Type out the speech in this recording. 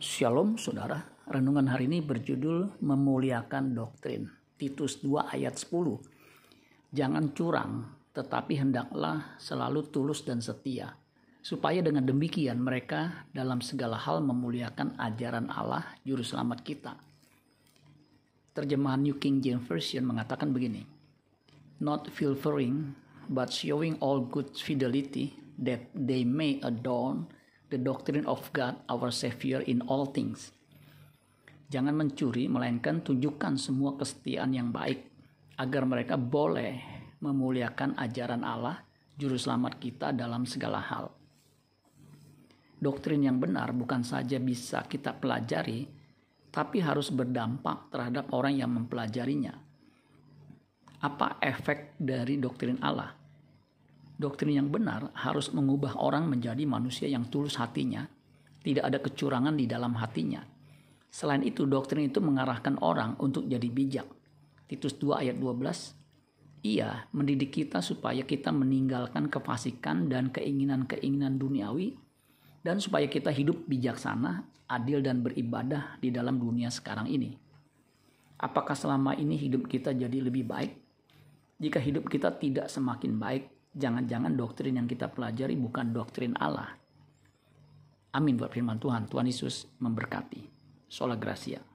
Shalom saudara, renungan hari ini berjudul Memuliakan Doktrin. Titus 2 ayat 10. Jangan curang, tetapi hendaklah selalu tulus dan setia, supaya dengan demikian mereka dalam segala hal memuliakan ajaran Allah juru selamat kita. Terjemahan New King James Version mengatakan begini, Not filtering, but showing all good fidelity, that they may adorn the doctrine of God our Savior in all things. Jangan mencuri, melainkan tunjukkan semua kesetiaan yang baik, agar mereka boleh memuliakan ajaran Allah, Juru Selamat kita dalam segala hal. Doktrin yang benar bukan saja bisa kita pelajari, tapi harus berdampak terhadap orang yang mempelajarinya. Apa efek dari doktrin Allah? Doktrin yang benar harus mengubah orang menjadi manusia yang tulus hatinya, tidak ada kecurangan di dalam hatinya. Selain itu, doktrin itu mengarahkan orang untuk jadi bijak. Titus 2 ayat 12, ia mendidik kita supaya kita meninggalkan kefasikan dan keinginan-keinginan duniawi dan supaya kita hidup bijaksana, adil dan beribadah di dalam dunia sekarang ini. Apakah selama ini hidup kita jadi lebih baik? Jika hidup kita tidak semakin baik, jangan-jangan doktrin yang kita pelajari bukan doktrin Allah. Amin buat firman Tuhan. Tuhan Yesus memberkati. Sola Gracia.